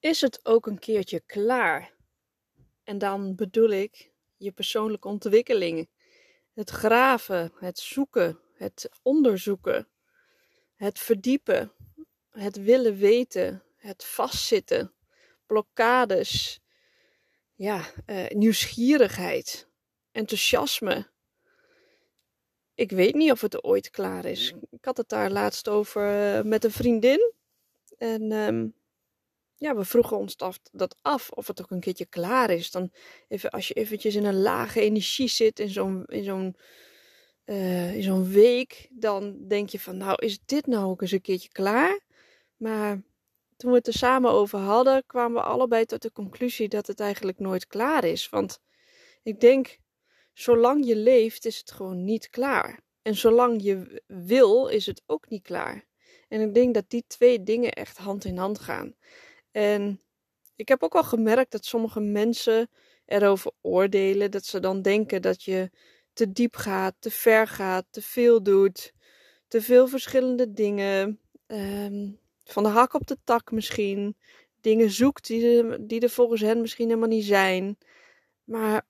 Is het ook een keertje klaar? En dan bedoel ik je persoonlijke ontwikkeling. Het graven, het zoeken, het onderzoeken, het verdiepen, het willen weten, het vastzitten, blokkades, ja, uh, nieuwsgierigheid, enthousiasme. Ik weet niet of het ooit klaar is. Ik had het daar laatst over uh, met een vriendin. En um, ja, we vroegen ons dat af of het ook een keertje klaar is. Dan even, als je eventjes in een lage energie zit in zo'n, in zo'n, uh, in zo'n week, dan denk je van, nou, is dit nou ook eens een keertje klaar? Maar toen we het er samen over hadden, kwamen we allebei tot de conclusie dat het eigenlijk nooit klaar is. Want ik denk, zolang je leeft, is het gewoon niet klaar. En zolang je wil, is het ook niet klaar. En ik denk dat die twee dingen echt hand in hand gaan. En ik heb ook al gemerkt dat sommige mensen erover oordelen. Dat ze dan denken dat je te diep gaat, te ver gaat, te veel doet. Te veel verschillende dingen. Um, van de hak op de tak misschien. Dingen zoekt die er, die volgens hen misschien helemaal niet zijn. Maar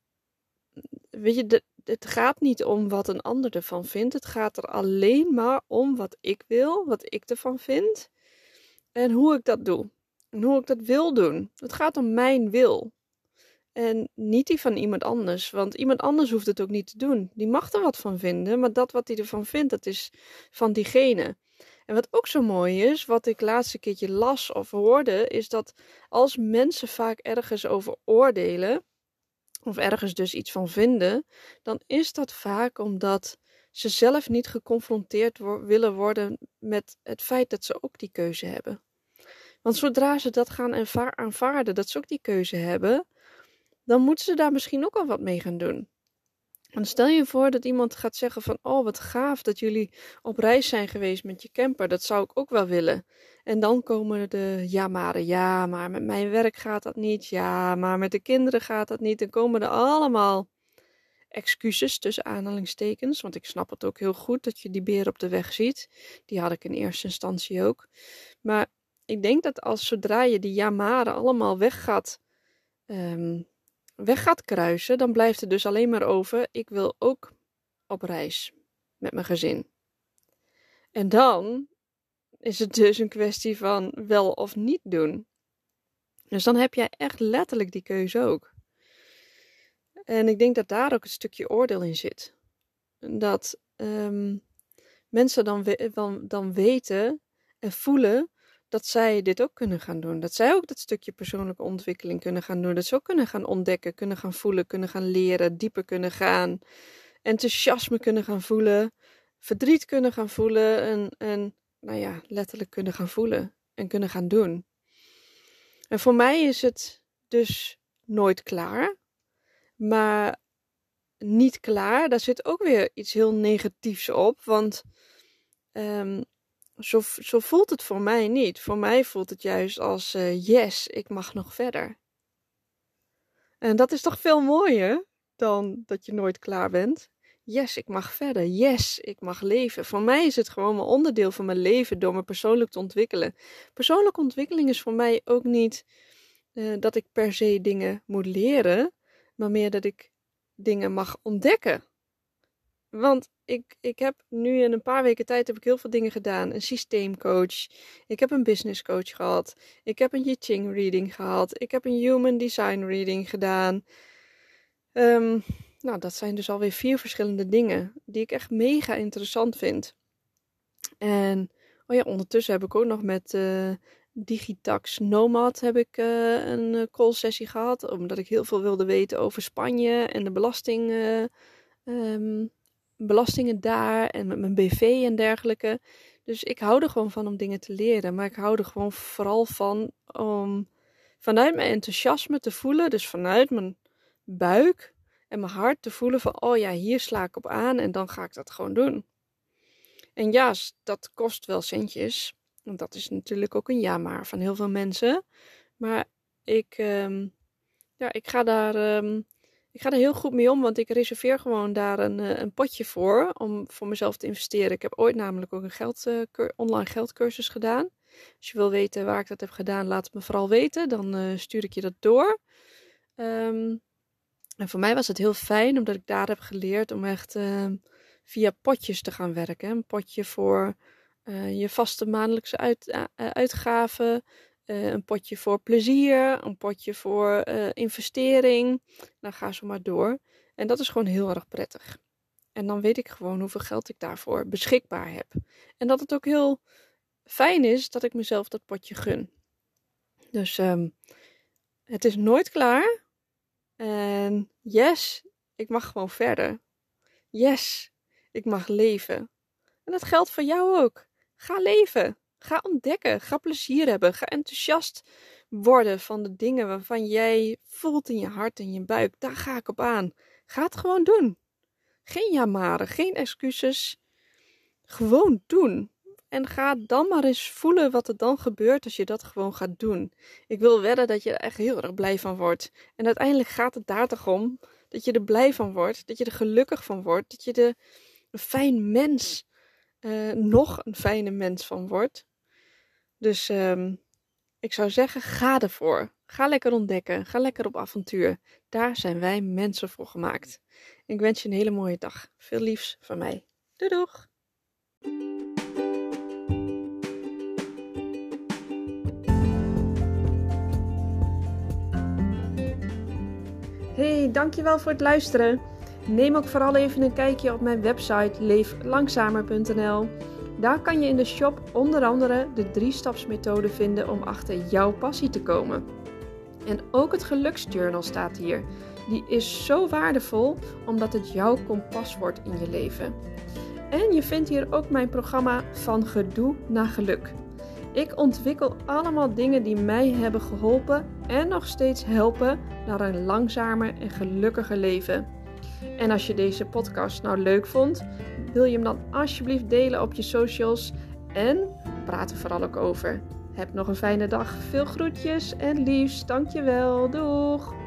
weet je, het gaat niet om wat een ander ervan vindt. Het gaat er alleen maar om wat ik wil, wat ik ervan vind. En hoe ik dat doe. En hoe ik dat wil doen. Het gaat om mijn wil. En niet die van iemand anders. Want iemand anders hoeft het ook niet te doen. Die mag er wat van vinden. Maar dat wat hij ervan vindt, dat is van diegene. En wat ook zo mooi is, wat ik laatste keertje las of hoorde, is dat als mensen vaak ergens over oordelen, of ergens dus iets van vinden, dan is dat vaak omdat ze zelf niet geconfronteerd willen worden met het feit dat ze ook die keuze hebben. Want zodra ze dat gaan aanvaarden, dat ze ook die keuze hebben, dan moeten ze daar misschien ook al wat mee gaan doen. En stel je voor dat iemand gaat zeggen van, oh wat gaaf dat jullie op reis zijn geweest met je camper, dat zou ik ook wel willen. En dan komen de ja maar, ja maar met mijn werk gaat dat niet, ja maar met de kinderen gaat dat niet. Dan komen er allemaal excuses tussen aanhalingstekens, want ik snap het ook heel goed dat je die beer op de weg ziet. Die had ik in eerste instantie ook. Maar ik denk dat als zodra je die jamaren allemaal weg gaat, um, weg gaat kruisen, dan blijft er dus alleen maar over: ik wil ook op reis met mijn gezin. En dan is het dus een kwestie van wel of niet doen. Dus dan heb jij echt letterlijk die keuze ook. En ik denk dat daar ook een stukje oordeel in zit. Dat um, mensen dan, dan, dan weten en voelen dat zij dit ook kunnen gaan doen. Dat zij ook dat stukje persoonlijke ontwikkeling kunnen gaan doen. Dat ze ook kunnen gaan ontdekken, kunnen gaan voelen, kunnen gaan leren, dieper kunnen gaan. Enthousiasme kunnen gaan voelen, verdriet kunnen gaan voelen en, en nou ja, letterlijk kunnen gaan voelen en kunnen gaan doen. En voor mij is het dus nooit klaar. Maar niet klaar, daar zit ook weer iets heel negatiefs op. Want um, zo, zo voelt het voor mij niet. Voor mij voelt het juist als uh, yes, ik mag nog verder. En dat is toch veel mooier dan dat je nooit klaar bent. Yes, ik mag verder. Yes, ik mag leven. Voor mij is het gewoon een onderdeel van mijn leven door me persoonlijk te ontwikkelen. Persoonlijke ontwikkeling is voor mij ook niet uh, dat ik per se dingen moet leren, maar meer dat ik dingen mag ontdekken. Want ik, ik heb nu in een paar weken tijd heb ik heel veel dingen gedaan. Een systeemcoach. Ik heb een business coach gehad. Ik heb een I Ching reading gehad. Ik heb een human design reading gedaan. Um, nou, dat zijn dus alweer vier verschillende dingen die ik echt mega interessant vind. En oh ja, ondertussen heb ik ook nog met uh, Digitax Nomad heb ik uh, een eh, call sessie gehad. Omdat ik heel veel wilde weten over Spanje en de belasting. Um, belastingen daar en met mijn BV en dergelijke. Dus ik hou er gewoon van om dingen te leren. Maar ik hou er gewoon vooral van om vanuit mijn enthousiasme te voelen. Dus vanuit mijn buik en mijn hart te voelen van, oh ja, hier sla ik op aan en dan ga ik dat gewoon doen. En ja, dat kost wel centjes. Want dat is natuurlijk ook een ja maar van heel veel mensen. Maar ik, ehm, ja, ik ga daar... Ehm, ik ga er heel goed mee om, want ik reserveer gewoon daar een, eh, een potje voor om voor mezelf te investeren. Ik heb ooit namelijk ook een geld, uh, online geldcursus gedaan. Als je wil weten waar ik dat heb gedaan, laat het me vooral weten. Dan uh, stuur ik je dat door. Um, en voor mij was het heel fijn, omdat ik daar heb geleerd om echt uh, via potjes te gaan werken. Een potje voor je vaste maandelijkse uit, uitgaven, een potje voor plezier, een potje voor investering. Dan ga zo maar door. En dat is gewoon heel erg prettig. En dan weet ik gewoon hoeveel geld ik daarvoor beschikbaar heb. En dat het ook heel fijn is dat ik mezelf dat potje gun. Dus um, het is nooit klaar. En yes, ik mag gewoon verder. Yes, ik mag leven. En dat geldt voor jou ook. Ga leven. Ga ontdekken. Ga plezier hebben. Ga enthousiast worden van de dingen waarvan jij voelt in je hart en je buik. Daar ga ik op aan. Ga het gewoon doen. Geen jamaren, geen excuses. Gewoon doen. En ga dan maar eens voelen wat er dan gebeurt als je dat gewoon gaat doen. Ik wil wedden dat je er echt heel erg blij van wordt. En uiteindelijk gaat het daar toch om dat je er blij van wordt, dat je er gelukkig van wordt, dat je er een fijn mens, uh, nog een fijne mens van wordt. Dus um, ik zou zeggen, ga ervoor. Ga lekker ontdekken. Ga lekker op avontuur. Daar zijn wij mensen voor gemaakt. Ik wens je een hele mooie dag. Veel liefs van mij. Doei doeg! Hey, dankjewel voor het luisteren. Neem ook vooral even een kijkje op mijn website leeflangzamer.nl. Daar kan je in de shop onder andere de drie-stapsmethode vinden om achter jouw passie te komen. En ook het geluksjournal staat hier. Die is zo waardevol omdat het jouw kompas wordt in je leven. En je vindt hier ook mijn programma Van Gedoe naar Geluk. Ik ontwikkel allemaal dingen die mij hebben geholpen en nog steeds helpen naar een langzamer en gelukkiger leven. En als je deze podcast nou leuk vond, wil je hem dan alsjeblieft delen op je socials en praat er vooral ook over. Heb nog een fijne dag. Veel groetjes en liefst. Dankjewel. Doeg!